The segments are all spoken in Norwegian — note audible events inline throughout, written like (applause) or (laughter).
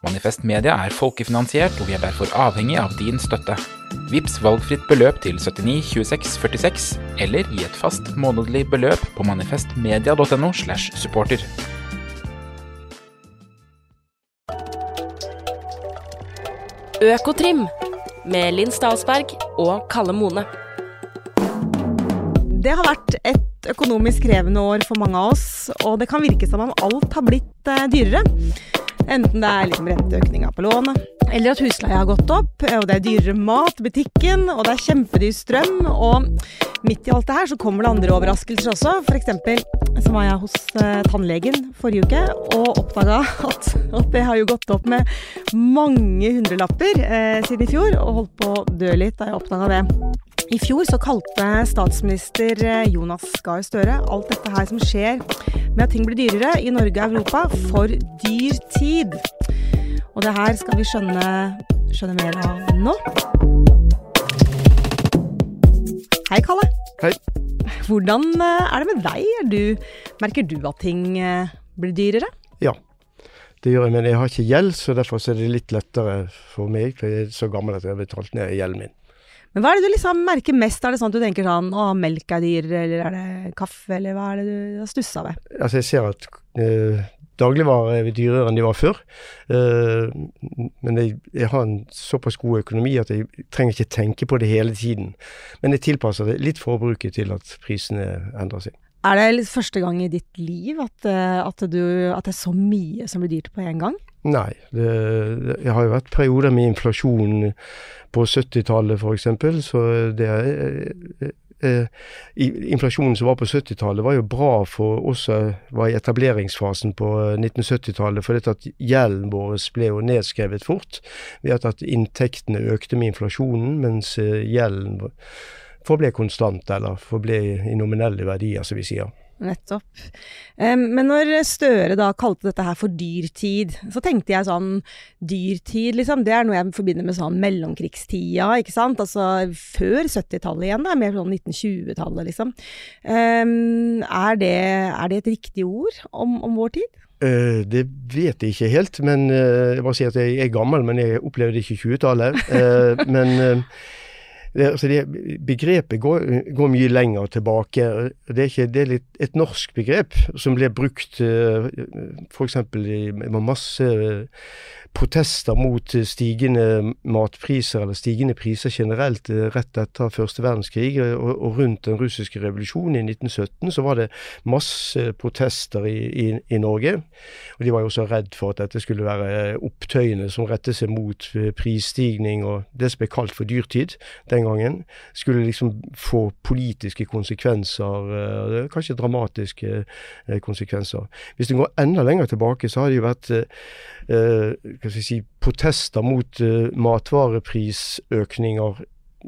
Manifest Media er folkefinansiert, og vi er derfor avhengig av din støtte. Vips valgfritt beløp til 79 26 46, eller gi et fast månedlig beløp på manifestmedia.no slash supporter. Økotrim med Linn Stalsberg og Kalle Mone. Det har vært et økonomisk krevende år for mange av oss, og det kan virke som om alt har blitt eh, dyrere. Enten det er liksom renteøkninga på lånet, eller at husleia har gått opp, og det er dyrere mat i butikken, og det er kjempedyr strøm, og midt i alt det her så kommer det andre overraskelser også. Eksempel så var jeg hos eh, tannlegen forrige uke og oppdaga (laughs) at, at det har jo gått opp med mange hundrelapper eh, siden i fjor, og holdt på å dø litt da jeg oppdaga det. I fjor så kalte statsminister eh, Jonas Gahr Støre alt dette her som skjer med at ting blir dyrere i Norge og Europa, for dyrtid. Og det her skal vi skjønne, skjønne mer av nå. Hei, Kalle. Hei. Hvordan eh, er det med deg? Er du, merker du at ting eh, blir dyrere? Ja, det gjør jeg, men jeg har ikke gjeld, så derfor er det litt lettere for meg. For jeg er så gammel at jeg har betalt ned gjelden min. Men hva er det du liksom merker mest? Er det sånn at du tenker sånn å, melk er dyrere, eller er det kaffe, eller hva er det du har stussa ved? Altså, jeg ser at eh, dagligvarer er dyrere enn de var før. Eh, men jeg, jeg har en såpass god økonomi at jeg trenger ikke tenke på det hele tiden. Men jeg tilpasser det litt forbruket til at prisene endrer seg. Er det første gang i ditt liv at, eh, at, du, at det er så mye som blir dyrt på en gang? Nei. Det, det, har jo vært perioder med inflasjon på 70-tallet f.eks., så det er eh, eh, Inflasjonen som var på 70-tallet var jo bra for oss som var i etableringsfasen på 1970-tallet, for at gjelden vår ble jo nedskrevet fort ved at inntektene økte med inflasjonen, mens gjelden forble konstant, eller forble i nominelle verdier, som vi sier. Nettopp. Men når Støre da kalte dette her for dyrtid, så tenkte jeg sånn Dyrtid, liksom, det er noe jeg forbinder med sånn mellomkrigstida, ikke sant? Altså før 70-tallet igjen, da, mer sånn 1920-tallet, liksom. Er, det, er, det, et riktig ord om, om vår tid? Uh, det vet jeg ikke helt, men uh, jeg bare sier at jeg er gammel, men jeg opplevde ikke 20-tallet. Uh, men det, altså det, begrepet går, går, mye lenger tilbake. Det er, ikke, det er et norsk begrep som ble brukt uh, f.eks. med masse protester mot stigende matpriser, eller stigende priser generelt, rett etter første verdenskrig og, og rundt den russiske revolusjonen i 1917, så var det masse protester i, i, i Norge. Og de var jo også redd for at dette skulle være opptøyene som rettet seg mot prisstigning og det som ble kalt for dyrtid. Den den gangen, skulle liksom få politiske konsekvenser, kanskje dramatiske konsekvenser. Hvis det går enda lenger tilbake, så har det jo vært eh, si, protester mot eh, matvareprisøkninger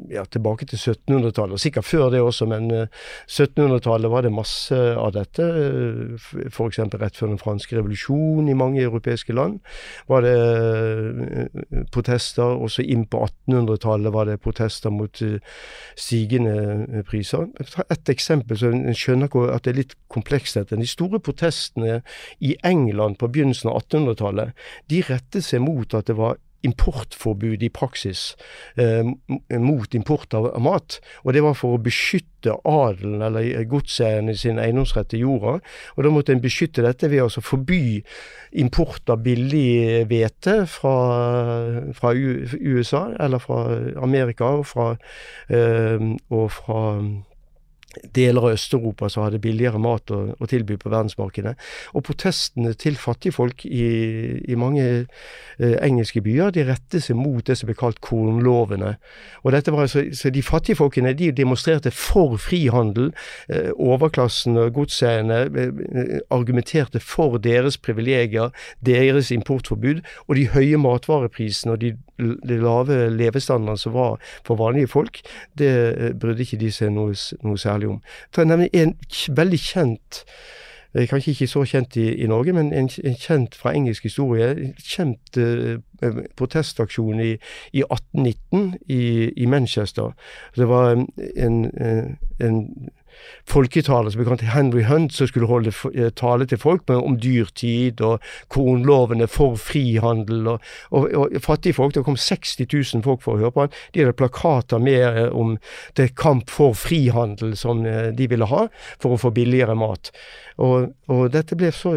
ja, tilbake til 1700-tallet, og sikkert før det også, men uh, 1700-tallet var det masse av dette. Uh, F.eks. rett før den franske revolusjonen i mange europeiske land var det uh, protester. Også inn på 1800-tallet var det protester mot stigende priser. Et eksempel, så en skjønner at det er litt komplekst. dette. De store protestene i England på begynnelsen av 1800-tallet, de rettet seg mot at det var importforbud i praksis eh, mot import av, mat. Og det var for å beskytte adelen eller godseierne sin eiendomsrett til jorda. Og da måtte en beskytte dette ved å forby import av billig hvete fra, fra, USA eller fra Amerika og fra, eh, og fra deler av Øst-Europa som hadde billigere mat å, å, tilby på verdensmarkedet. Og protestene til fattigfolk i, i mange eh, engelske byer de rettet seg mot det som ble kalt kornlovene. Og dette var altså, så De fattige folkene de demonstrerte for frihandel. Eh, overklassen og godseierne eh, argumenterte for deres privilegier, deres importforbud. Og de høye matvareprisene og de det lave levestandarden som var for vanlige folk, det eh, brydde ikke de seg noe, noe særlig om. For nemlig en veldig kjent Eh, kanskje ikke så kjent i, i Norge, men en, en, kjent fra engelsk historie. En kjent uh, protestaksjon i, i 1819 i, i, Manchester. Det var en, en folketaler som ble kalt Henry Hunt, som skulle holde eh, tale til folk om dyrtid og kornlovene for frihandel. Og, og, og fattige folk, Det kom 60 000 folk for å høre på han. De hadde plakater med eh, om det kamp for frihandel som eh, de ville ha, for å få billigere mat. Og, og dette ble så,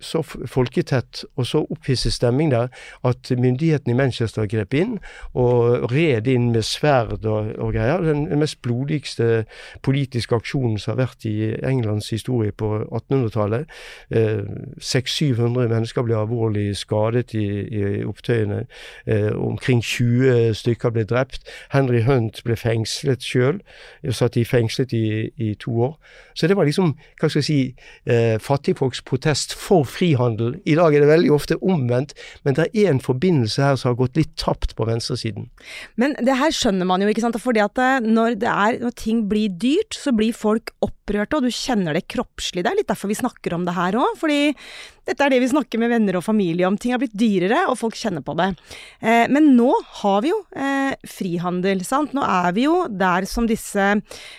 så, folketett og så opphisset stemning der at myndighetene i Manchester grep inn og red inn med sverd og, og greier. Den, mest blodigste politiske aksjonen som har vært i Englands historie på 1800-tallet. Eh, 600-700 mennesker ble alvorlig skadet i, i opptøyene. Eh, omkring 20 stykker ble drept. Henry Hunt ble fengslet sjøl. Satt i fengslet i, i, to år. Så det var liksom, hva skal jeg si, eh, fattigfolks protest for frihandel. I dag er det veldig ofte omvendt, men det er en forbindelse her som har gått litt tapt på venstresiden. Men det her skjønner man jo, ikke sant. Fordi at eh, når, er, når ting blir dyrt, så blir folk opprørte, og du kjenner det kroppslig. Det er litt derfor vi snakker om det her òg. Fordi dette er det vi snakker med venner og familie om. Ting har blitt dyrere, og folk kjenner på det. Eh, men nå har vi jo eh, frihandel, sant. Nå er vi jo der som disse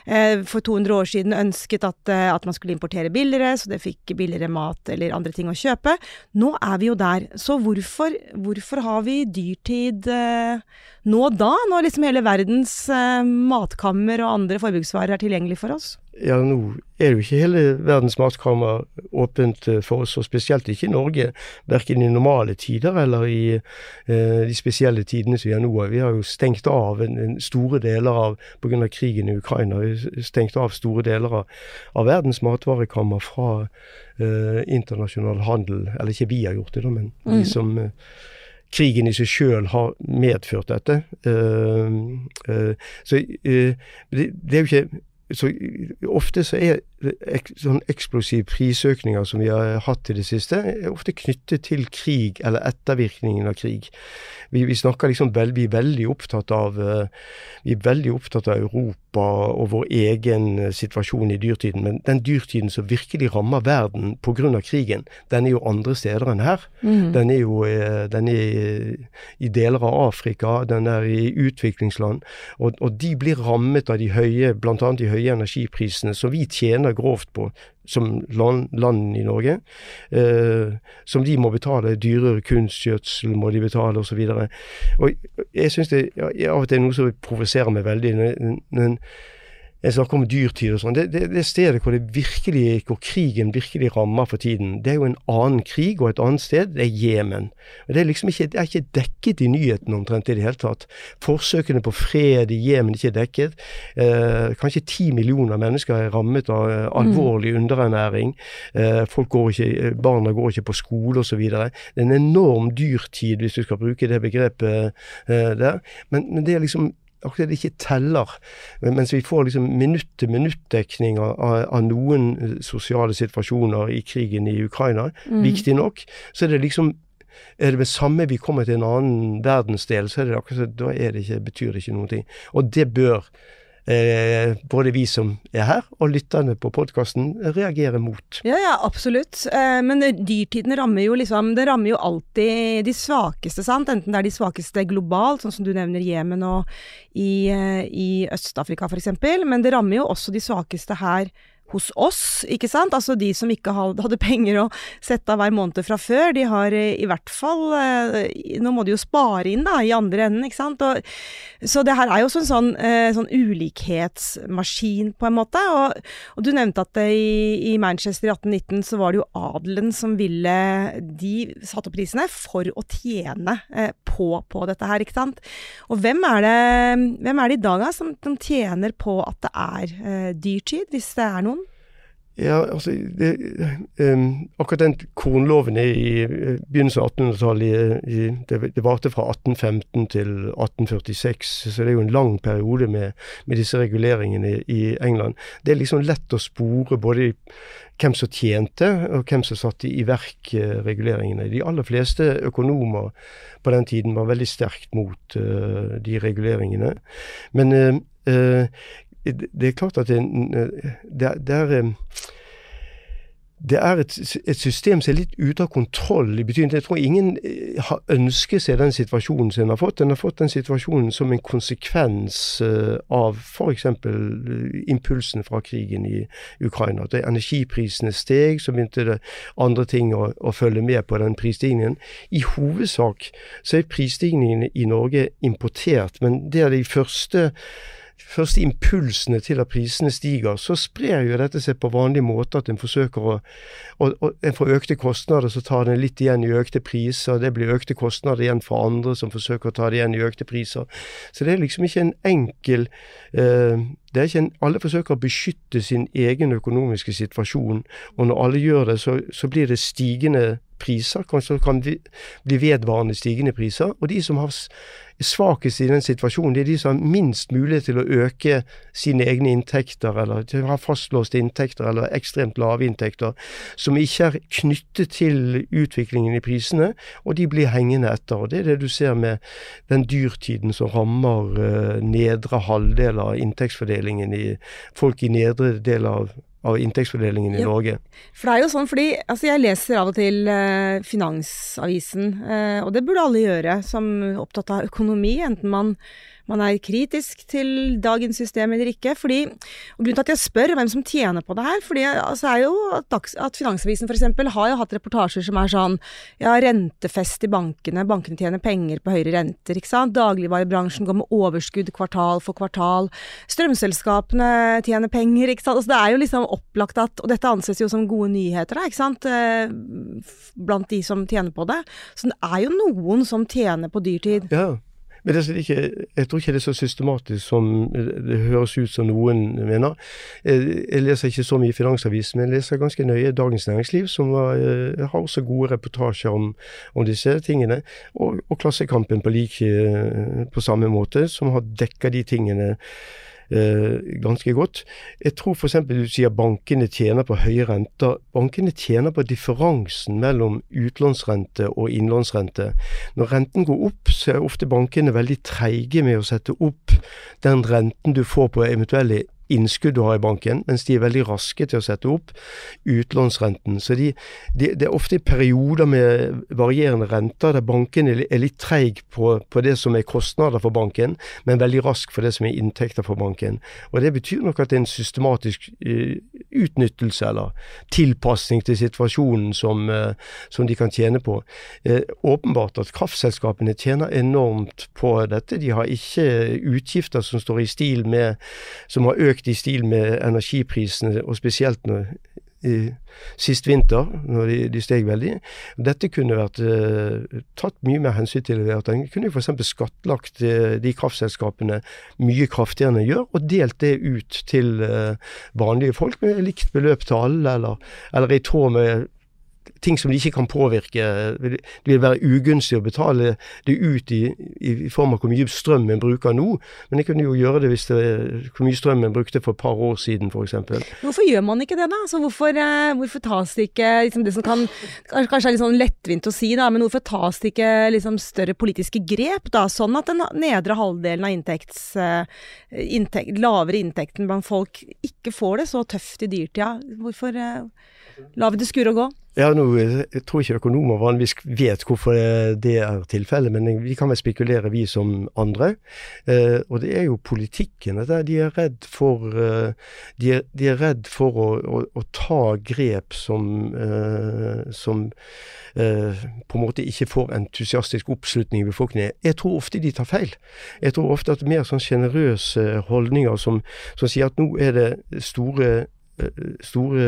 eh, for 200 år siden ønsket at, eh, at, man skulle importere billigere, så det fikk billigere mat eller andre ting å kjøpe. Nå er vi jo der. Så hvorfor, hvorfor har vi dyrtid eh, nå da, når liksom hele verdens eh, matkammer og andre forbruksvarer er tilgjengelig for oss? Ja, nå er jo ikke hele verdens matkammer åpent eh, for oss, og spesielt ikke i Norge. Verken i normale tider eller i eh, de spesielle tidene som vi har nå. Vi har jo stengt av en, en store deler av, pga. krigen i Ukraina, stengt av store deler av, av verdens matvarekammer fra eh, internasjonal handel. Eller ikke vi har gjort det, da, men mm. de som eh, krigen i seg sjøl har medført dette. Uh, uh, så uh, det, det, er jo ikke så ofte så er sånn eksplosive prisøkninger som vi har hatt i det siste, er ofte knyttet til krig eller ettervirkningen av krig. Vi, vi snakker liksom vel, vi er veldig opptatt av eh, vi er veldig opptatt av Europa og vår egen eh, situasjon i dyrtiden. Men den dyrtiden som virkelig rammer verden pga. krigen, den er jo andre steder enn her. Mm. Den er jo eh, den er i deler av Afrika, den er i utviklingsland. Og, og de blir rammet av de høye, bl.a. de høye energiprisene som vi tjener grovt på som land, land i Norge, eh, som de må betale. Dyrere kunstgjødsel må de betale, osv. Jeg syns det ja, av og til er noe som provoserer meg veldig. Men, jeg snakker om dyrtid og sånn. Det, det, det, stedet hvor, det virkelig, hvor krigen virkelig rammer for tiden, det er jo en annen krig og et annet sted. Det er Jemen. Det er liksom ikke, det er ikke dekket i nyhetene omtrent i det hele tatt. Forsøkene på fred i Jemen er ikke dekket. Eh, kanskje ti millioner mennesker er rammet av eh, alvorlig mm. underernæring. Eh, folk går ikke, eh, barna går ikke på skole osv. Det er en enorm dyrtid, hvis du skal bruke det begrepet eh, der. Men, men det er liksom akkurat det ikke teller. Mens vi får liksom minutt-til-minutt-dekning av, av, noen eh, sosiale situasjoner i krigen i Ukraina, mm. viktig nok, så er det liksom er det det samme vi kommer til en annen verdensdel, så er det akkurat, da er det ikke, betyr det ikke noen ting. Og det bør eh, både vi som er her, og lytterne på podkasten reagerer mot. Ja, ja, absolutt. Eh, men dyrtiden rammer jo liksom Det rammer jo alltid de svakeste, sant. Enten det er de svakeste globalt, sånn som du nevner Jemen og i, eh, i Øst-Afrika f.eks., men det rammer jo også de svakeste her hos oss, ikke sant. Altså de som ikke hadde penger å sette av hver måned fra før, de har eh, i hvert fall eh, Nå må de jo spare inn, da, i andre enden, ikke sant. Og, så det her er jo også en sånn, eh, sånn ulikhetsmaskin, på en måte. Og, og du nevnte at i, i, Manchester i 1819 så var det jo adelen som ville De satte opp prisene for å tjene på, på dette her, ikke sant. Og hvem er det, hvem er det i dag da, som, som tjener på at det er dyrtid, hvis det er noen? Ja, altså det, um, Akkurat den kornloven i eh, begynnelsen av 1800-tallet. Det, det varte fra 1815 til 1846, så det er jo en lang periode med, med disse reguleringene i England. Det er liksom lett å spore både hvem som tjente, og hvem som satte i verk uh, reguleringene. De aller fleste økonomer på den tiden var veldig sterkt mot uh, de reguleringene. Men uh, det er klart at det, det, det er det er et, et, system som er litt ute av kontroll. i betydning Jeg tror ingen eh, har ønsket seg den situasjonen som en har fått. En har fått den situasjonen som en konsekvens av f.eks. Impulsen fra krigen i Ukraina. At energiprisene steg, så begynte det andre ting å, å følge med på den prisstigningen. I hovedsak så er prisstigningene i Norge importert, men det er de første første impulsene til at prisene stiger, så sprer jo dette seg på vanlig måte at en forsøker å og, og En får økte kostnader, så tar den litt igjen i økte priser. Det blir økte kostnader igjen for andre som forsøker å ta det igjen i økte priser. Så det er liksom ikke en enkel eh, det er ikke en, Alle forsøker å beskytte sin egen økonomiske situasjon, og når alle gjør det, så, så blir det stigende priser. Kanskje kan bli vedvarende stigende priser. Og de som har svakest i den situasjonen, det er de som har minst mulighet til å øke sine egne inntekter, eller til å ha fastlåste inntekter eller ekstremt lave inntekter, som ikke er knyttet til utviklingen i prisene, og de blir hengende etter. og Det er det du ser med den dyrtiden som rammer uh, nedre halvdel av inntektsfordelingen i folk i nedre del av av inntektsfordelingen i ja, Norge. For det er jo sånn, fordi altså jeg leser av og til eh, Finansavisen, eh, og det burde alle gjøre som er opptatt av økonomi, enten man man er kritisk til dagens system eller ikke. Fordi, og Grunnen til at jeg spør hvem som tjener på det her, fordi altså er jo at, at Finansavisen f.eks. har jo hatt reportasjer som er sånn ja, rentefest i bankene, bankene tjener penger på høyere renter, ikke sant. Dagligvarebransjen går med overskudd kvartal for kvartal. Strømselskapene tjener penger, ikke sant. Altså det er jo liksom opplagt at Og dette anses jo som gode nyheter, da, ikke sant, eh, blant de som tjener på det. Så det er jo noen som tjener på dyrtid. Ja. Men det er ikke, jeg tror ikke det er så systematisk som det høres ut som noen mener. Jeg leser ikke så mye Finansavisen, men jeg leser ganske nøye Dagens Næringsliv, som har, eh, har også gode reportasjer om, om disse tingene. Og, og Klassekampen på, like, eh, på samme måte, som har dekka de tingene eh, ganske godt. Jeg tror f.eks. du sier bankene tjener på høye renter. Bankene tjener på differansen mellom utlånsrente og innlånsrente. Når renten går opp, så er ofte bankene veldig treige med å sette opp den renten du får på eventuelle innskudd du har i banken, mens de er veldig raske til å sette opp utlånsrenten. Så de, de, det er ofte perioder med varierende renter der banken er litt treig på, på, det som er kostnader for banken, men veldig rask for det som er inntekter for banken. Og Det betyr nok at det er en systematisk uh, utnyttelse eller tilpasning til situasjonen som, uh, som de kan tjene på. Eh, åpenbart at kraftselskapene tjener enormt på dette. De har ikke utgifter som står i stil med som har økt i stil med energiprisene, og spesielt når, i, sist vinter, når de, de, steg veldig. Dette kunne vært uh, tatt mye mer hensyn til. at En kunne f.eks. skattlagt uh, de kraftselskapene mye kraftigere enn en gjør, og delt det ut til uh, vanlige folk med likt beløp til alle, eller, eller i tråd med ting som de ikke kan påvirke. Det vil være ugunstig å betale det ut i, i form av hvor mye strøm en bruker nå, men jeg kunne jo gjøre det hvis det hvor mye strøm en brukte for et par år siden f.eks. Hvorfor gjør man ikke det, da? Altså, hvorfor, uh, hvorfor, tas det ikke liksom, det som kan Kanskje er litt sånn lettvint å si, da, men hvorfor tas det ikke liksom, større politiske grep, da, sånn at den nedre halvdelen av inntekts, uh, inntekt, lavere inntekten blant folk ikke får det så tøft i dyrtida? Hvorfor uh, lar vi det skure og gå? Ja, nå, Jeg tror ikke økonomer vanligvis vet hvorfor det er tilfellet, men vi kan vel spekulere, vi som andre. Eh, og det er jo politikken. De er redd for, eh, de er, de er redd for å, å, å, ta grep som, eh, som eh, på en måte ikke får entusiastisk oppslutning i befolkningen. Jeg tror ofte de tar feil. Jeg tror ofte at mer sånn sjenerøse holdninger som, som sier at nå er det store store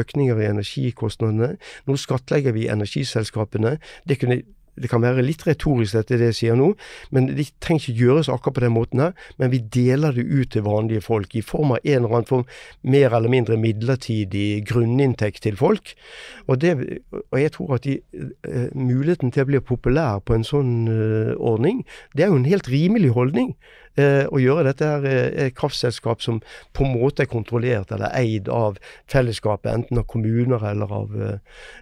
økninger i energikostnadene. Nå skattlegger vi energiselskapene. Det kunne det kan være litt retorisk, dette det jeg sier nå, men det trenger ikke gjøres akkurat på den måten her. Men vi deler det ut til vanlige folk i form av en eller annen form mer eller mindre midlertidig grunninntekt til folk. Og, det, og jeg tror at de, uh, muligheten til å bli populær på en sånn uh, ordning, det er jo en helt rimelig holdning eh, å gjøre. Dette her er eh, et kraftselskap som på en måte er kontrollert eller eid av fellesskapet, enten av kommuner eller av, eh,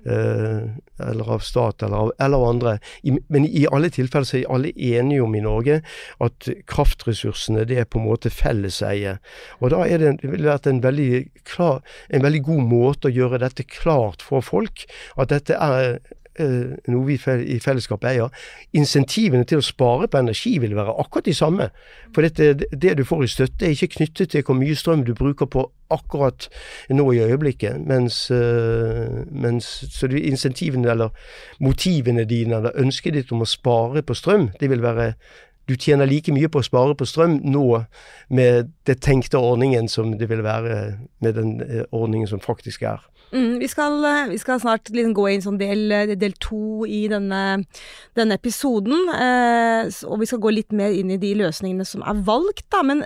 eh eller av stat eller av, eller andre. I, men i alle tilfeller så er alle enige om i Norge at kraftressursene det er på en måte felleseie. Og da er det, det ville vært en veldig, klar, en veldig god måte å gjøre dette klart for folk. At dette er noe vi i fellesskap eier. Insentivene til å spare på energi vil være akkurat de samme. For dette, det du får i støtte er ikke knyttet til hvor mye strøm du bruker på akkurat nå i øyeblikket. Mens, eh, mens så de insentivene eller motivene dine eller ønsket ditt om å spare på strøm, det vil være du tjener like mye på å spare på strøm nå med det tenkte ordningen som det vil være med den eh, ordningen som faktisk er. Mm, vi, skal, eh, vi, skal, snart liksom gå inn sånn del, del to i denne, denne episoden. Eh, og vi skal gå litt mer inn i de løsningene som er valgt, da. Men,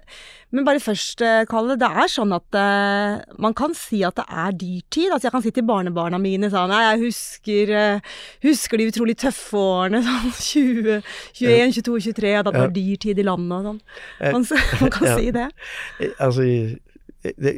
men bare først, eh, Kalle. Det er sånn at eh, man kan si at det er dyrtid. Altså jeg kan si til barnebarna mine sånn Nei, jeg husker, husker de utrolig tøffe årene. (laughs) Sånn 20, 21, 22, 23. At det var dyrtid i landet og sånn. Man, (laughs) man kan si det. Altså det,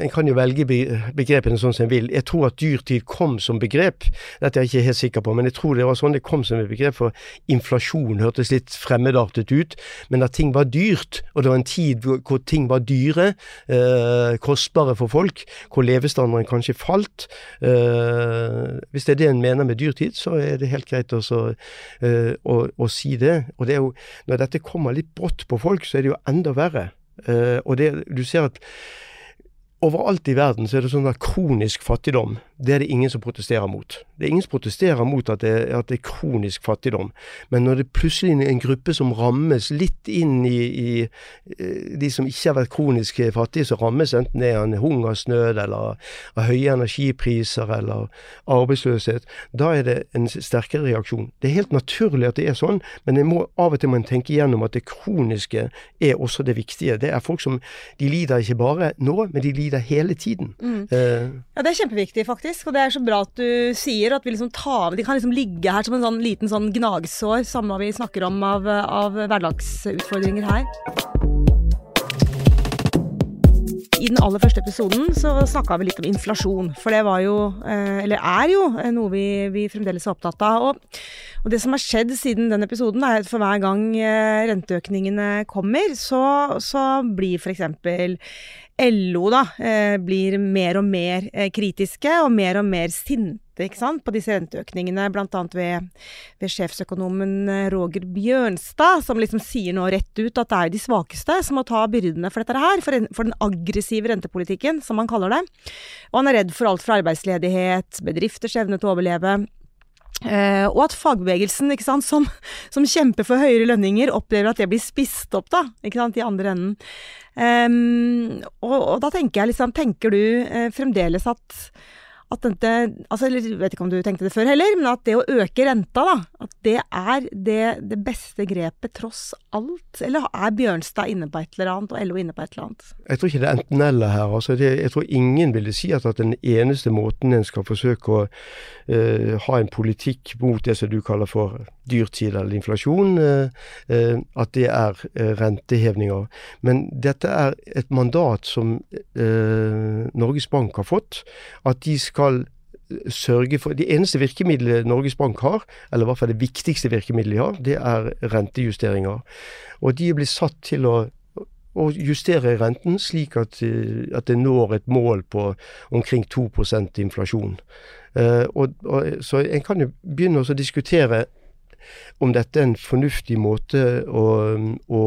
En kan jo velge begrepene sånn som en vil. Jeg tror at dyrtid kom som begrep. Dette er jeg ikke helt sikker på, men jeg tror det var sånn det kom som et begrep. For inflasjon hørtes litt fremmedartet ut, men at ting var dyrt, og det var en tid hvor ting var dyre, eh, kostbare for folk, hvor levestandarden kanskje falt. Eh, hvis det er det en mener med dyrtid, så er det helt greit også, eh, å, å si det. Og det er jo, når dette kommer litt brått på folk, så er det jo enda verre. Uh, og det, du ser at overalt i verden så er det sånn at kronisk fattigdom det er det ingen som protesterer mot. Det er ingen som protesterer mot at det, at det er kronisk fattigdom. Men når det plutselig er en gruppe som rammes litt inn i, i eh, de som ikke har vært kronisk fattige, så rammes enten det er en hungersnød eller av høye energipriser eller arbeidsløshet, da er det en sterkere reaksjon. Det er helt naturlig at det er sånn, men må, av og til må en tenke igjennom at det kroniske er også det viktige. Det er folk som de lider ikke bare nå, men de lider hele tiden. Mm. Uh, ja, det er kjempeviktig, faktisk. Og det er så bra at du sier at vi liksom tar De kan liksom ligge her som en sånn liten sånn gnagsår, samme hva vi snakker om av, av hverdagsutfordringer her. I den aller første episoden så snakka vi litt om inflasjon. For det var jo, eh, eller er jo, noe vi, vi fremdeles er opptatt av. Og, og, det som har skjedd siden den episoden, er at for hver gang eh, renteøkningene kommer, så, så blir f.eks. LO da, eh, blir mer og mer eh, kritiske og mer og mer sinte på disse renteøkningene, bl.a. Ved, ved sjefsøkonomen eh, Roger Bjørnstad, som liksom sier nå rett ut at det er de svakeste som må ta byrdene for dette her, for, for den aggressive rentepolitikken, som han kaller det. Og han er redd for alt fra arbeidsledighet, bedrifters evne til å overleve, Uh, og at fagbevegelsen, sant, som, som, kjemper for høyere lønninger, opplever at det blir spist opp da, sant, i andre enden. Um, og, og, da tenker jeg liksom Tenker du uh, fremdeles at at dette altså, Jeg vet ikke om du tenkte det før heller, men at det å øke renta, da, at det er det, det beste grepet tross alt? Eller er Bjørnstad inne på et eller annet, og LO inne på et eller annet? Jeg tror ikke det er enten-eller her. Altså, det, jeg tror ingen ville si at, at den eneste måten en skal forsøke å uh, ha en politikk mot det som du kaller for dyrtid eller inflasjon, uh, uh, at det er rentehevninger. Men dette er et mandat som Norges Bank har fått. At de skal skal sørge for De eneste virkemidlet Norges Bank har, eller i hvert fall det viktigste virkemidlet de har, det er rentejusteringer. Og de blir satt til å, å justere renten slik at, at, det når et mål på omkring 2 inflasjon. Uh, og, og, så en kan jo begynne å diskutere om dette er en fornuftig måte å, å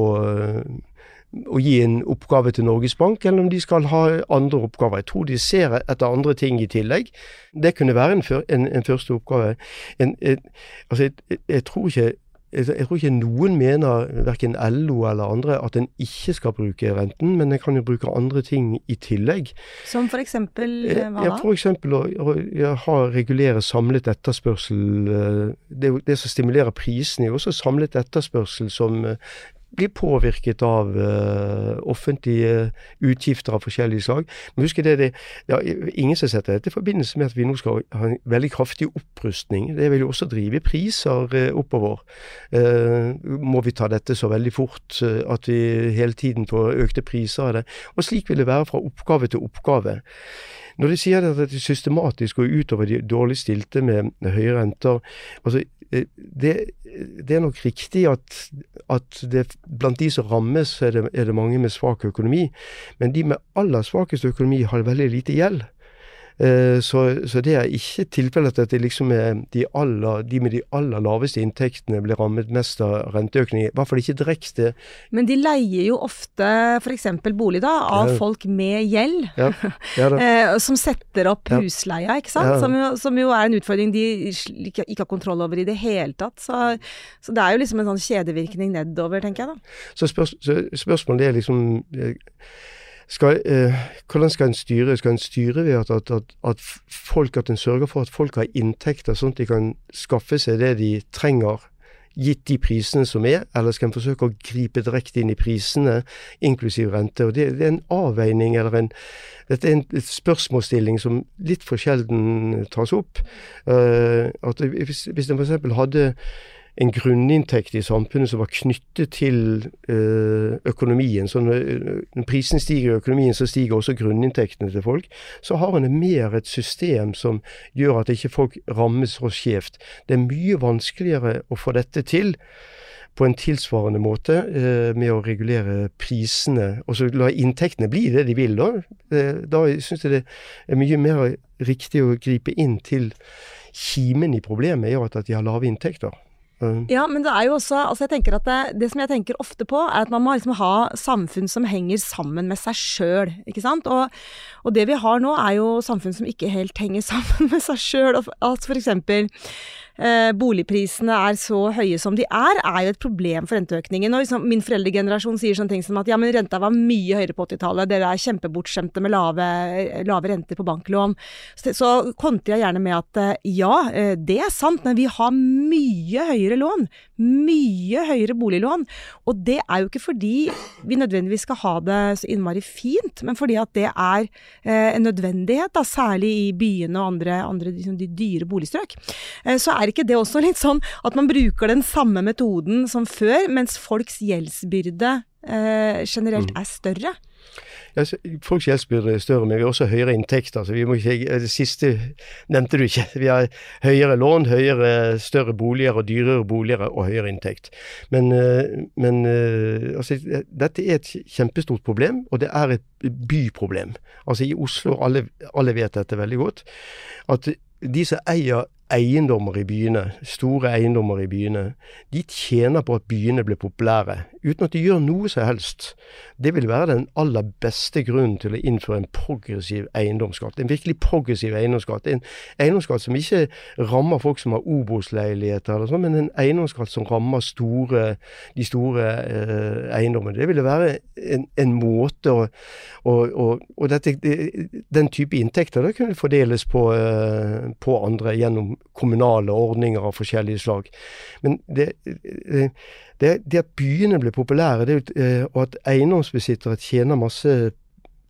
å gi en oppgave til Norges Bank, eller om de skal ha andre oppgaver. Jeg tror de ser etter andre ting i tillegg. Det kunne være en, en, en første oppgave. En, altså, jeg, jeg, tror ikke jeg, tror ikke noen mener, verken LO eller andre, at en ikke skal bruke renten, men en kan jo bruke andre ting i tillegg. Som for eksempel Eh, hva da? for eksempel å, å ha regulere samlet etterspørsel. eh, Det, det som stimulerer prisene, er også samlet etterspørsel som eh, blir påvirket av uh, offentlige utgifter av forskjellige slag. Men husk det, det ja, ingen som setter dette i forbindelse med at vi nå skal ha en veldig kraftig opprustning. Det vil jo også drive priser uh, oppover. Uh, må vi ta dette så veldig fort at vi hele tiden får økte priser av det? Og slik vil det være fra oppgave til oppgave. Når de sier at det systematisk går utover de dårlig stilte med høye renter altså eh, det, det er nok riktig at, at det, blant de som rammes, er det, er det mange med svak økonomi. Men de med aller svakest økonomi har veldig lite gjeld. Eh, Så, så det er ikke tilfellet at det liksom er de, aller, de med de aller laveste inntektene blir rammet mest av renteøkning. I hvert fall ikke direkte. Men de leier jo ofte f.eks. bolig da, av Ja. folk med gjeld. Ja, ja. (laughs) Eh, som setter opp husleia, ikke sant. Som, jo, som jo er en utfordring de ikke, ikke har kontroll over i det hele tatt. Så, så det er jo liksom en sånn kjedevirkning nedover, tenker jeg da. Så, spørs, så spørsmålet er liksom eh, skal, eh, Hvordan skal en styre? Skal en styre ved at, at, at, folk, at en sørger for at folk har inntekter, sånn at de kan skaffe seg det de trenger, gitt de prisene som er, eller skal en forsøke å gripe direkte inn i prisene, inklusiv rente? Og det, det er en avveining, eller en Dette er en spørsmålsstilling som litt for sjelden tas opp. Eh, at hvis, hvis en f.eks. hadde en grunninntekt i samfunnet som var knyttet til eh, økonomien. Så når, prisen stiger i økonomien, så stiger også grunninntektene til folk. Så har en mer et system som gjør at ikke folk rammes så skjevt. Det er mye vanskeligere å få dette til på en tilsvarende måte eh, med å regulere prisene, og så la inntektene bli det de vil. Da, eh, da syns jeg det er mye mer riktig å gripe inn til kimen i problemet, at at de har lave inntekter. Ja, men det er jo også altså jeg tenker at det, det som jeg tenker ofte på, er at man må liksom ha samfunn som henger sammen med seg sjøl. Ikke sant? Og, og det vi har nå, er jo samfunn som ikke helt henger (laughs) sammen med seg sjøl. At for eksempel eh, boligprisene er så høye som de er, er jo et problem for renteøkningen. Og liksom, min foreldregenerasjon sier sånne ting som at ja, men renta var mye høyere på 80-tallet, dere er kjempebortskjemte med lave, lave renter på banklån. Så, så kontrer jeg gjerne med at eh, ja, eh, det er sant, men vi har mye høyere lån. Mye høyere boliglån. Og det er jo ikke fordi vi nødvendigvis skal ha det så innmari fint, men fordi at det er eh, en nødvendighet, da, særlig i byene og andre, andre liksom, de dyre boligstrøk. Eh, så er ikke det også litt sånn at man bruker den samme metoden som før, mens folks gjeldsbyrde eh, generelt er større? Ja, Folks gjeldsbyrde er større, men vi har også høyere inntekter. så vi må ikke, Det siste nevnte du ikke. Vi har høyere lån, høyere, større boliger og dyrere boliger og høyere inntekt. Men, eh, men eh, altså, dette er et kjempestort problem, og det er et byproblem. Altså I Oslo, alle, alle vet dette veldig godt, at de som eier eiendommer i byene, store eiendommer i byene, de tjener på at byene blir populære, uten at de gjør noe som helst. Det vil være den aller beste grunnen til å innføre en progressiv eiendomsskatt. En virkelig progressiv eiendomsskatt. En eiendomsskatt som ikke rammer folk som har Obos-leiligheter, eller sånn, men en eiendomsskatt som rammer store, de store eh, eiendommene. Det ville være en, en måte å Og, og, og dette, det, den type inntekter det kunne fordeles på, eh, på andre gjennom kommunale ordninger av forskjellige slag. Men det, det, det, det at byene blir populære, det, eh, og at eiendomsbesittere tjener masse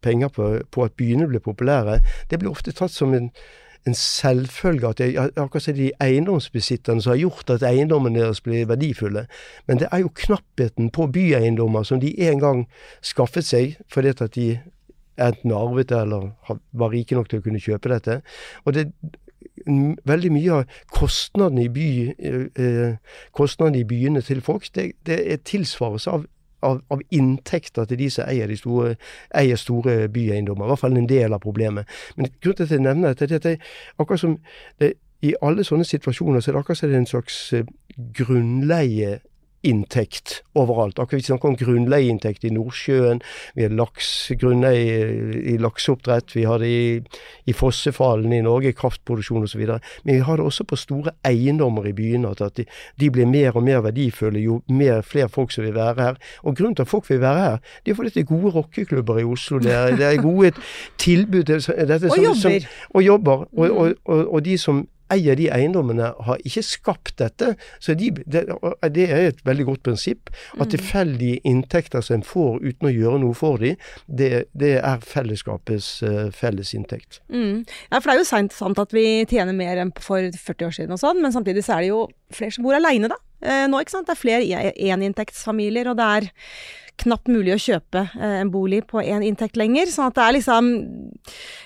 penger på, på at byene blir populære, det blir ofte tatt som en, en selvfølge at akkurat som de eiendomsbesitterne som har gjort at eiendommene deres blir verdifulle. Men det er jo knappheten på byeiendommer som de en gang skaffet seg fordi at de enten arvet det eller var rike nok til å kunne kjøpe dette. Og det Veldig mye av kostnadene i, by, eh, eh, kostnadene i byene til folk, det, det er tilsvares av av, av inntekter til de som eier, de store, eier store byeiendommer. I hvert fall en del av problemet. Men grunnen til at jeg nevner dette, det er at det, akkurat som det, i alle sånne situasjoner så er det akkurat som det er en slags eh, grunnleie inntekt overalt. Akkurat Vi snakker om grunnleieinntekt i Nordsjøen, vi har laks, grunnleie i lakseoppdrett, vi har det i, i fossefallene i Norge, kraftproduksjon osv. Men vi har det også på store eiendommer i byene. At de, de, blir mer og mer verdifulle jo mer flere folk som vil være her. Og grunnen til at folk vil være her, det er fordi det er gode rockeklubber i Oslo. Det er, det er gode tilbud. Dette, og jobber. Som, og jobber. Og, og, og de som eier de eiendommene, har ikke skapt dette. Så de, det, det, er et veldig godt prinsipp. At mm. tilfeldige inntekter som en får uten å gjøre noe for dem, det, det er fellesskapets uh, felles inntekt. Mm. Ja, for det er jo sant, sant, at vi tjener mer enn for 40 år siden og sånn, men samtidig så er det jo flere som bor aleine, da. Eh, nå, ikke sant. Det er flere eninntektsfamilier, og det er knapt mulig å kjøpe eh, en bolig på én inntekt lenger. Sånn at det er liksom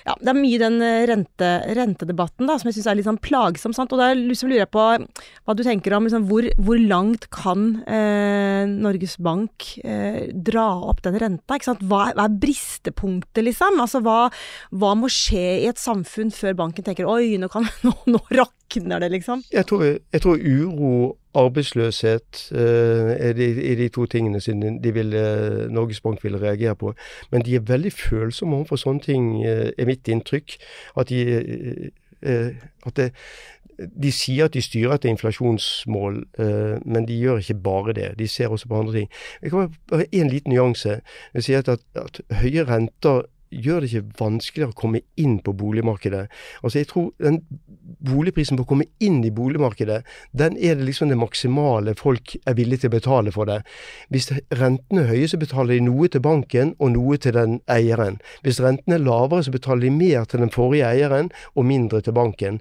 Ja, det er mye den eh, rente, rentedebatten da, som jeg syns er litt sånn plagsom. Sant? Og da liksom lurer jeg på hva du tenker om liksom, hvor, hvor, langt kan eh, Norges Bank eh, dra opp den renta? Ikke sant? Hva, hva er bristepunktet, liksom? Altså hva, hva, må skje i et samfunn før banken tenker oi, nå, kan, (laughs) nå, nå rakner det, liksom? Jeg tror, jeg tror uro arbeidsløshet uh, er, de, er, de, to tingene som uh, Norges Bank vil reagere på. Men de er veldig følsomme overfor sånne ting, uh, er mitt inntrykk. At de, at det, de sier at de styrer etter inflasjonsmål, men de gjør ikke bare det. De ser også på andre ting. Jeg kan bare En liten nyanse. Jeg sier at, at høye renter gjør det ikke vanskeligere å komme inn på boligmarkedet. Altså jeg tror den Boligprisen på å komme inn i boligmarkedet, den er det liksom det maksimale folk er villige til å betale for det. Hvis rentene er høye, så betaler de noe til banken og noe til den eieren. Hvis rentene er lavere, så betaler de mer til den forrige eieren og mindre til banken.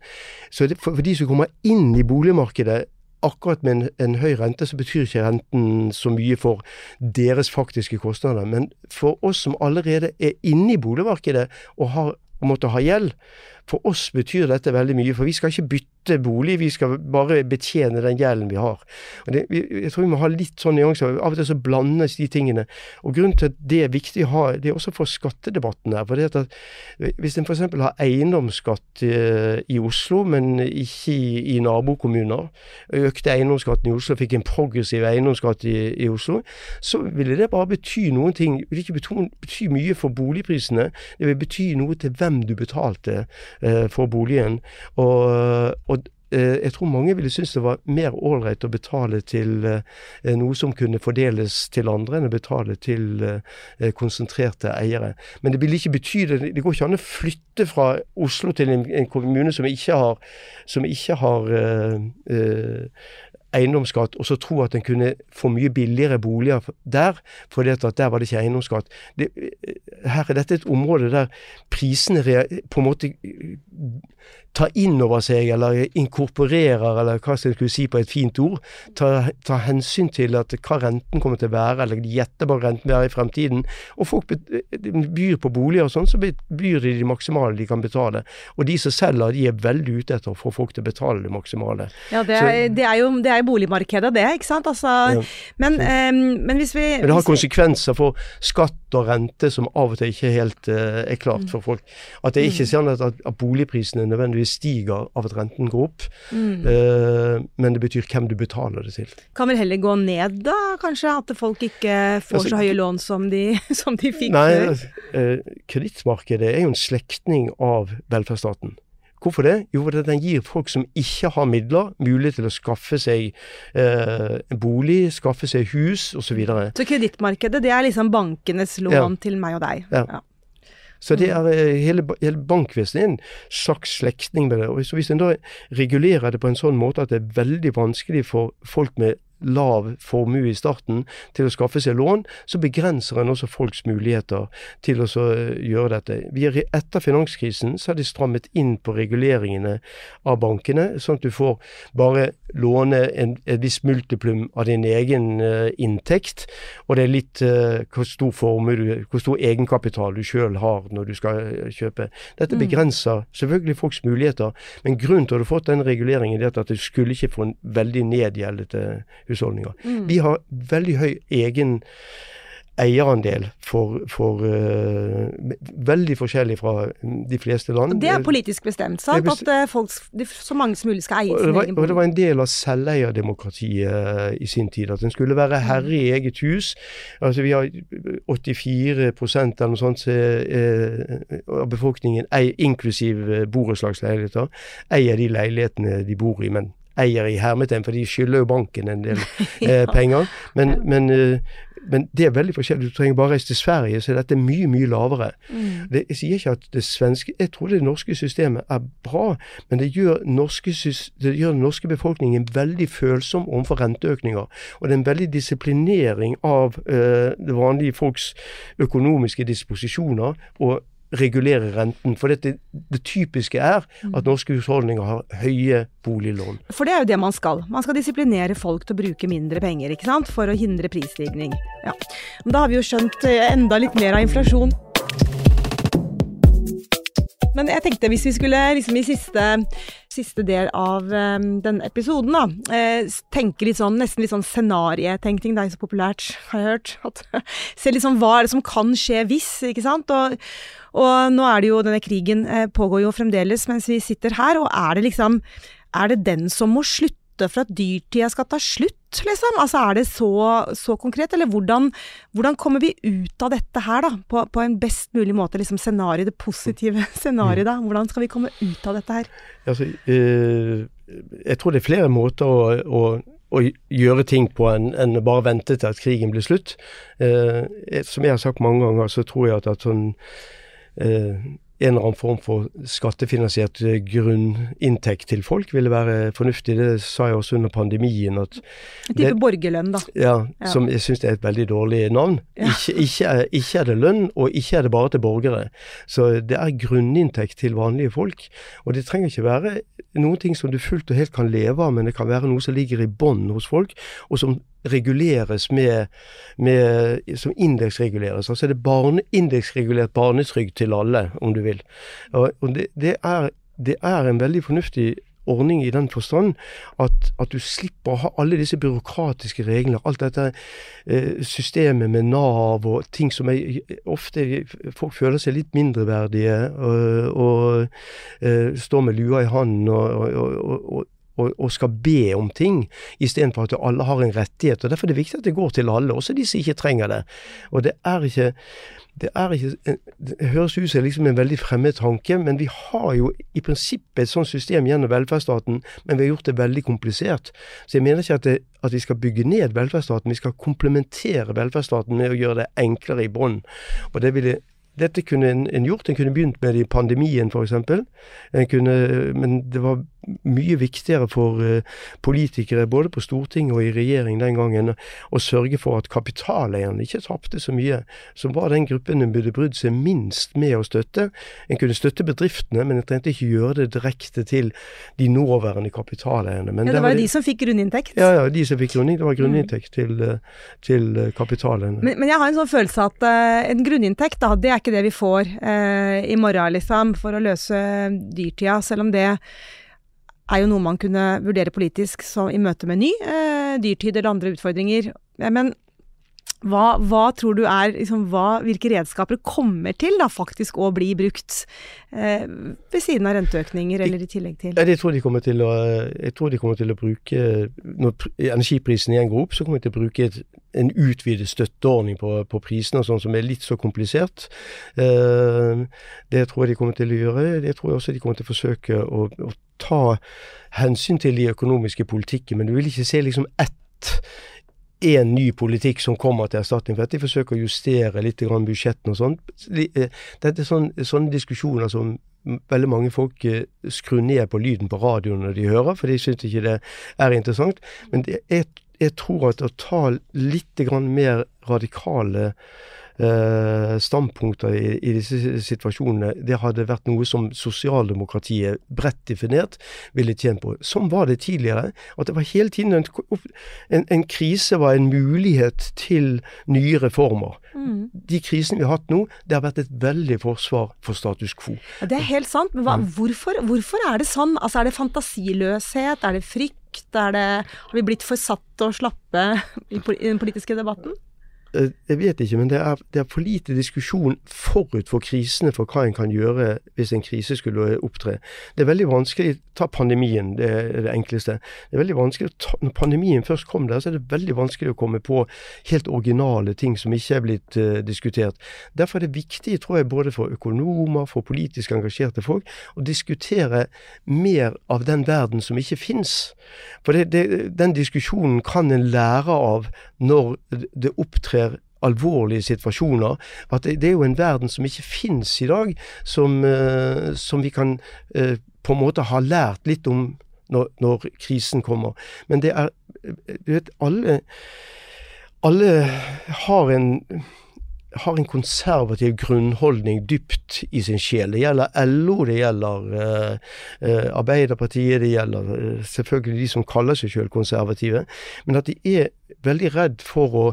Så for, de som kommer inn i boligmarkedet, akkurat med en, en, høy rente, så betyr ikke renten så mye for deres faktiske kostnader. Men for oss som allerede er inne i boligmarkedet og har måttet måtte ha gjeld, for oss betyr dette veldig mye. For vi skal ikke bytte bolig, vi skal bare betjene den gjelden vi har. Det, jeg tror vi må ha litt sånn nyanser. Av og til så blandes de tingene. Og Grunnen til at det er viktig å ha, det er også for skattedebatten her. for det at Hvis en f.eks. har eiendomsskatt i, eh, Oslo, men ikke i, i nabokommuner, økte eiendomsskatten i Oslo, fikk en progressiv eiendomsskatt i, i, Oslo, så ville det bare bety noen ting. Det vil ikke bety, mye for boligprisene. Det vil bety noe til hvem du betalte for boligen. Og, og Eh, jeg tror mange ville synes det var mer ålreit å betale til eh, noe som kunne fordeles til andre, enn å betale til eh, konsentrerte eiere. Men det vil ikke bety det. Det går ikke an å flytte fra Oslo til en, kommune som ikke har, som ikke har eiendomsskatt, og så tro at en kunne få mye billigere boliger der, fordi at der var det ikke eiendomsskatt. Det, her er dette et område der prisene på en måte tar inn over seg, eller inkorporerer, eller hva skal jeg si på et fint ord, tar, tar, hensyn til at hva renten kommer til å være, eller de gjetter bare hva renten vil være i fremtiden. Og folk byr på boliger og sånn, så byr de de maksimale de kan betale. Og de som selger, de er veldig ute etter å få folk til å betale det maksimale. Ja, det er, så, det er jo det er boligmarkedet, det, ikke sant. Altså, ja, men, um, men, hvis vi Men det har konsekvenser for skatt og rente som av og til ikke helt uh, er klart mm. for folk. At det er ikke er sånn at, at boligprisene nødvendigvis stiger av at renten går opp. Mm. uh, men det betyr hvem du betaler det til. Kan vel heller gå ned da, kanskje? At folk ikke får altså, så høye lån som de, (laughs) som de fikk nei, før? Eh, kredittmarkedet er jo en slektning av velferdsstaten. Hvorfor det? Jo, fordi den gir folk som ikke har midler, mulighet til å skaffe seg eh, bolig, skaffe seg hus osv. Så, videre. så kredittmarkedet, det er liksom bankenes lån ja. til meg og deg? Ja. ja. Så det er, eh, hele, hele bankvesenet er en slags slektning med det. Og hvis en da regulerer det på en sånn måte at det er veldig vanskelig for folk med lav formue i starten til å skaffe seg lån, så begrenser en også folks muligheter til å eh, gjøre dette. Vi er, etter finanskrisen så har de strammet inn på reguleringene av bankene, sånn at du får bare låne en, et visst multiplum av din egen uh, inntekt, og det er litt uh, hvor stor formue du, hvor stor egenkapital du sjøl har når du skal kjøpe. Dette mm. begrenser selvfølgelig folks muligheter, men grunnen til at du har fått den reguleringen, er at du skulle ikke få en veldig nedgjeldete husholdninger. Mm. Vi har veldig høy egen eierandel for, for uh, Veldig forskjellig fra de fleste land. Og det er politisk bestemt, sant? Bestemt. At uh, folk, så mange som mulig skal eie sin egen bolig. Det var en del av selveierdemokratiet uh, i sin tid. At en skulle være herre i eget hus. Altså Vi har 84% eller noe sånt av befolkningen, inklusiv borettslagsleiligheter, eier de leilighetene de bor i. men eier i hermetegn, for de skylder jo banken en del (laughs) eh, penger. Men, men, eh, men, det er veldig forskjellig. Du trenger bare reise til Sverige, så dette er mye, mye lavere. Mm. Det, jeg sier ikke at det svenske Jeg tror det norske systemet er bra, men det gjør, norske, det gjør den norske befolkningen veldig følsom overfor renteøkninger. Og det er en veldig disiplinering av eh, det vanlige folks økonomiske disposisjoner. og regulere renten. For det, det, typiske er at mm. norske husholdninger har høye boliglån. For det er jo det man skal. Man skal disiplinere folk til å bruke mindre penger, ikke sant. For å hindre prisstigning. Ja. Men da har vi jo skjønt eh, enda litt mer av inflasjon. Men jeg tenkte hvis vi skulle liksom i siste, siste del av um, denne episoden, da, eh, tenke litt sånn, nesten litt sånn scenarietenkning, det er jo så populært, har jeg hørt. At, (laughs) se litt sånn hva er det som kan skje hvis, ikke sant. Og, og nå er det jo, denne krigen eh, pågår jo fremdeles mens vi sitter her, og er det liksom Er det den som må slutte? for at dyrtida skal ta slutt, liksom? Altså er det så, så konkret, eller hvordan, hvordan, kommer vi ut av dette her, da? På, på en best mulig måte, liksom scenario, det positive (laughs) scenarioet, da. Hvordan skal vi komme ut av dette her? Altså, eh, jeg tror det er flere måter å, å å gjøre ting på enn en bare vente til at krigen blir slutt. Eh, som jeg har sagt mange ganger, så tror jeg at, at sånn eh, en eller annen form for skattefinansiert eh, grunninntekt til folk ville være fornuftig. Det sa jeg også under pandemien. at En type borgerlønn, da. Ja, ja. som jeg syns er et veldig dårlig navn. Ja. Ikke, ikke, er, ikke, er, det lønn, og ikke er det bare til borgere. Så det er grunninntekt til vanlige folk. Og det trenger ikke være noen ting som du fullt og helt kan leve av, men det kan være noe som ligger i bånn hos folk, og som reguleres med, med som indeksreguleres. Altså det er barne, indeksregulert barnetrygd til alle, om du vil. Og, og det, det, er, det er en veldig fornuftig ordning i den forstand at, at, du slipper å ha alle disse byråkratiske reglene. Alt dette eh, systemet med Nav og ting som er ofte Folk føler seg litt mindreverdige og, og eh, står med lua i hånden og, og, og, og, skal be om ting, istedenfor at alle har en rettighet. og Derfor er det viktig at det går til alle, også de som ikke trenger det. Og det er ikke det ikke Det høres ut som liksom en veldig fremmed tanke, men vi har jo i prinsippet et sånt system gjennom velferdsstaten, men vi har gjort det veldig komplisert. Så jeg mener ikke at, det, at vi skal bygge ned velferdsstaten, vi skal komplementere velferdsstaten med å gjøre det enklere i bånn. Og det ville dette kunne en, en, gjort. En kunne begynt med det i pandemien f.eks. Men det var mye viktigere for uh, politikere både på Stortinget og i regjering den gangen å sørge for at kapitaleierne ikke tapte så mye, som var den gruppen en burde brydd seg minst med å støtte. En kunne støtte bedriftene, men en trengte ikke gjøre det direkte til de nåværende kapitaleierne. Men ja, det var jo de som fikk grunninntekt? Ja, ja, de som fikk grunninntekt. Det var grunninntekt mm. til, eh, til eh, kapitaleierne. Men, men, jeg har en sånn følelse at uh, en grunninntekt, da, det er ikke det vi får uh, i morgen, liksom, for å løse dyrtida, selv om det er jo noe man kunne vurdere politisk så, i møte med ny eh, dyrtid eller andre utfordringer. Men hva, hva, tror du er liksom, hva, Hvilke redskaper kommer til da faktisk å bli brukt eh, ved siden av renteøkninger, eller i tillegg til? Jeg tror de å, jeg tror de kommer til å bruke Når energiprisen igjen går opp, så kommer de til å bruke et, en utvidet støtteordning på, på prisene sånn som er litt så komplisert. Eh, det tror jeg de kommer til å gjøre. Det tror jeg også de kommer til å forsøke å, å ta hensyn til de økonomiske politikken. Men du vil ikke se liksom ett en ny politikk som kommer til erstatning for dette. De forsøker å justere litt budsjettene og sånn. Dette er sånne, sånne diskusjoner som veldig mange folk eh, skrur ned på lyden på radioen når de hører, for de syns ikke det er interessant. Men jeg, jeg, tror at å ta litt mer radikale eh, standpunkter i, i, disse situasjonene, det hadde vært noe som sosialdemokratiet bredt definert ville tjent på. Sånn var det tidligere. At det var hele tiden en, en, krise var en mulighet til nye reformer. Mm. De krisene vi har hatt nå, det har vært et veldig forsvar for status quo. Ja, det er helt sant, men hva, hvorfor, hvorfor, er det sånn? Altså Er det fantasiløshet? Er det frykt? Er det, har vi blitt for satt og slappe i, i den politiske debatten? Eh, jeg vet ikke, men det er, det er, for lite diskusjon forut for krisene for hva en kan gjøre hvis en krise skulle opptre. Det er veldig vanskelig Ta pandemien, det er det enkleste. Det er veldig vanskelig Når pandemien først kom der, så er det veldig vanskelig å komme på helt originale ting som ikke er blitt uh, diskutert. Derfor er det viktig, tror jeg, både for økonomer, for politisk engasjerte folk, å diskutere mer av den verden som ikke fins. For det, den diskusjonen kan en lære av når det opptrer alvorlige situasjoner. At det, det, er jo en verden som ikke finnes i dag, som, uh, som vi kan uh, på en måte ha lært litt om når, når krisen kommer. Men det er Du vet, alle, alle har en har en konservativ grunnholdning dypt i sin sjel. Det gjelder LO, det gjelder uh, uh, Arbeiderpartiet, det gjelder uh, selvfølgelig de som kaller seg selv konservative. Men at de er veldig redd for å,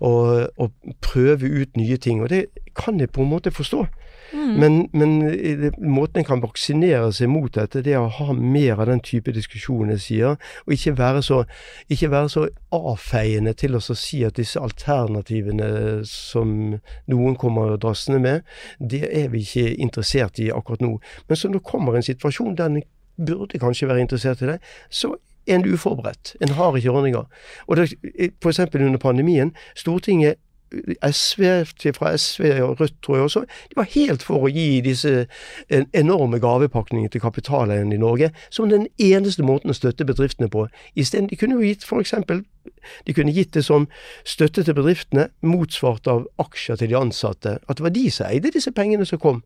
å, å prøve ut nye ting. Og det kan jeg på en måte forstå. Mm. Men, men måten en kan vaksinere seg mot dette, det er å ha mer av den type diskusjon jeg sier, og ikke være så, ikke være så avfeiende til å si at disse alternativene som noen kommer drassende med, det er vi ikke interessert i akkurat nå. Men så når det kommer en situasjon der en burde kanskje være interessert i det, så er en uforberedt. En har ikke ordninger. Og det, for eksempel under pandemien, Stortinget SV, fra SV og Rødt, tror jeg også, de var helt for å gi disse enorme gavepakningene til kapitaleierne i Norge som den eneste måten å støtte bedriftene på. Isteden, de kunne jo gitt f.eks. De kunne gitt det som støtte til bedriftene, motsvart av aksjer til de ansatte. At det var de som eide disse pengene som kom.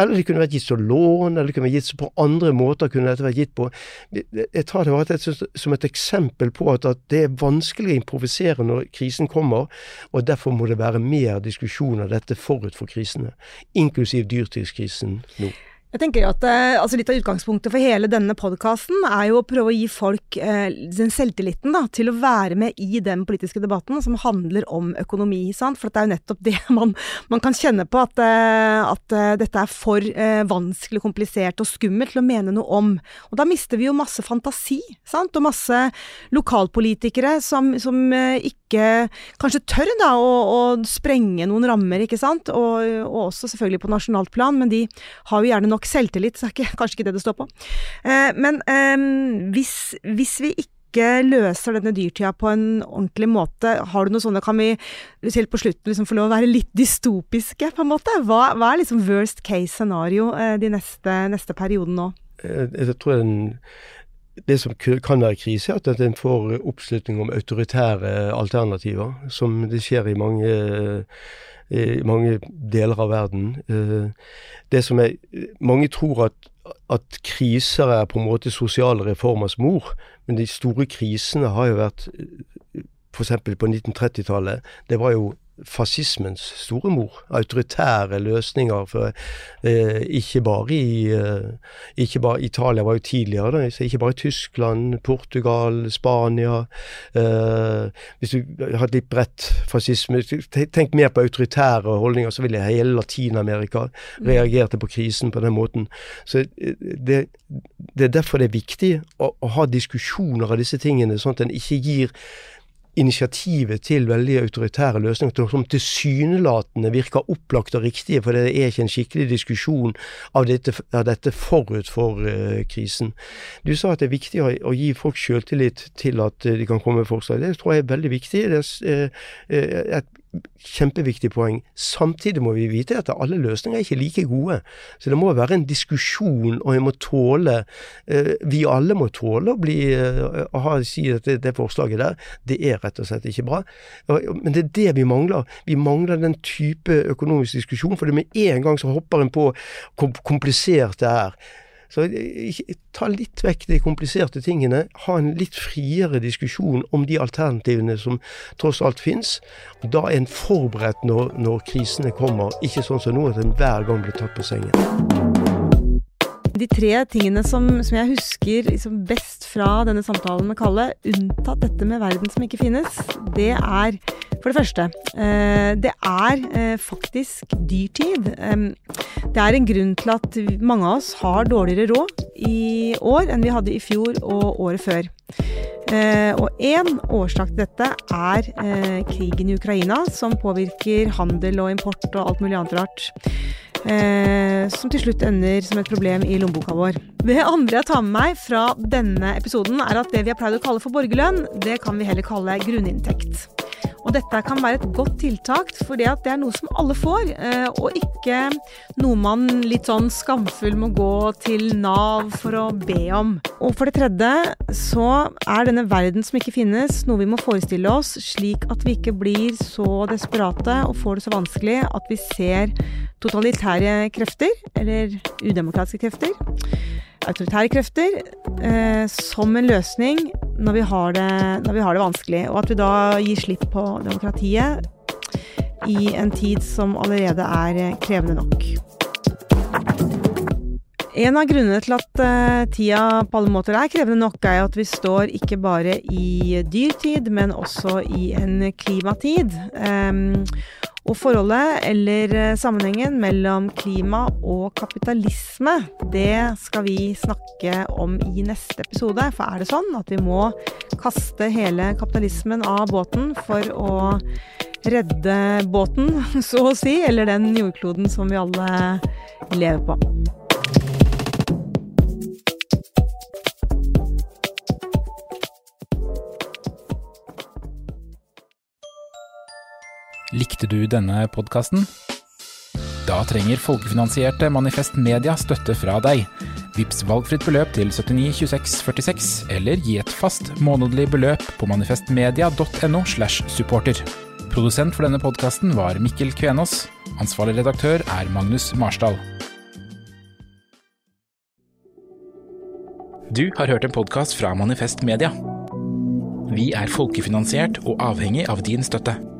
Eller det kunne vært gitt som lån, eller det kunne vært gitt på andre måter. kunne dette vært gitt på. Jeg tar det bare som et eksempel på at det er vanskelig å improvisere når krisen kommer, og derfor må det være mer diskusjon av dette forut for krisene, inklusiv dyrtidskrisen nå. Jeg tenker at eh, altså Litt av utgangspunktet for hele denne podkasten er jo å prøve å gi folk eh, den selvtilliten da, til å være med i den politiske debatten som handler om økonomi. Sant? For det er jo nettopp det (laughs) man, man kan kjenne på, at, eh, at eh, dette er for eh, vanskelig, komplisert og skummelt til å mene noe om. Og da mister vi jo masse fantasi, sant? og masse lokalpolitikere som, som ikke kanskje tør da å, å, sprenge noen rammer, ikke sant. Og, og også selvfølgelig på nasjonalt plan, men de har jo gjerne nok nok selvtillit, så er ikke, (laughs) kanskje ikke det det står på. Eh, men eh, hvis, hvis, vi ikke løser denne dyrtida på en ordentlig måte, har du noe sånne, kan vi selv på slutten liksom få lov å være litt dystopiske, på en måte? Hva, hva er liksom worst case scenario eh, de neste, neste perioden nå? Jeg, jeg tror den det som kan være krise, er at en får oppslutning om autoritære alternativer, som det skjer i mange i mange deler av verden. Eh, det som er, Mange tror at, at kriser er på en måte sosiale reformers mor, men de store krisene har jo vært F.eks. på 1930-tallet. Det var jo fascismens store mor. Autoritære løsninger. For, eh, ikke bare i eh, ikke bare Italia var jo tidligere, da, ikke bare i Tyskland, Portugal, Spania. Eh, hvis du har litt bredt fascisme Tenk mer på autoritære holdninger, så ville hele Latin-Amerika mm. reagerte på krisen på den måten. Så eh, det, det er derfor det er viktig å, å ha diskusjoner av disse tingene, sånn at en ikke gir initiativet til veldig autoritære løsninger som tilsynelatende virker opplagt og riktige, for det er ikke en skikkelig diskusjon av dette, av dette forut for uh, krisen. Du sa at det er viktig å, å gi folk selvtillit til at uh, de kan komme med forslag. Det tror jeg er veldig viktig. Det er uh, et kjempeviktig poeng. Samtidig må vi vite at alle løsninger er ikke like gode. Så det må være en diskusjon, og jeg må tåle eh, Vi alle må tåle å bli eh, ha, si at det, det, forslaget der, det er rett og slett ikke bra. Men det er det vi mangler. Vi mangler den type økonomisk diskusjon. For det med en gang så hopper en på hvor komplisert det er. Så ta litt vekk de kompliserte tingene. Ha en litt friere diskusjon om de alternativene som tross alt fins. Da er en forberedt når, når krisene kommer, ikke sånn som nå at en hver gang blir tatt på sengen. De tre tingene som, som jeg husker liksom best fra denne samtalen med Kalle, unntatt dette med verden som ikke finnes, det er for det første, eh, det er eh, faktisk dyrtid. Det er en grunn til at mange av oss har dårligere råd i år enn vi hadde i fjor og året før. Eh, og én årsak til dette er krigen i Ukraina, som påvirker handel og import og alt mulig annet rart. Eh, som til slutt ender som et problem i lommeboka vår. Det andre jeg tar med meg fra denne episoden, er at det vi har pleid å kalle for borgerlønn, det kan vi heller kalle grunninntekt. Og dette kan være et godt tiltak, for det er noe som alle får, eh, og ikke noe man litt sånn skamfull må gå til Nav for å be om. Og for det tredje så er denne verden som ikke finnes, noe vi må forestille oss, slik at vi ikke blir så desperate og får det så vanskelig at vi ser totalitære krefter, eller udemokratiske krefter, autoritære krefter, eh, som en løsning når vi, det, når vi, har det, vanskelig. Og at vi da gir slipp på demokratiet i en tid som allerede er krevende nok. En av grunnene til at uh, tida på alle måter er krevende nok, er at vi står ikke bare i dyrtid, men også i en klimatid. Um, og forholdet, eller eh, sammenhengen, mellom klima og kapitalisme, det skal vi snakke om i neste episode. For er det sånn at vi må kaste hele kapitalismen av båten for å redde båten, (laughs) så å si, eller den jordkloden som vi alle lever på? Likte du denne podkasten? Da trenger folkefinansierte Manifest Media støtte fra deg. Vips valgfritt beløp til 79 26 46, eller gi et fast månedlig beløp på manifestmedia.no slash supporter. Produsent for denne podkasten var Mikkel Kvenås. Ansvarlig redaktør er Magnus Marsdal. Du har hørt en podkast fra Manifest Media. Vi er folkefinansiert og avhengig av din støtte.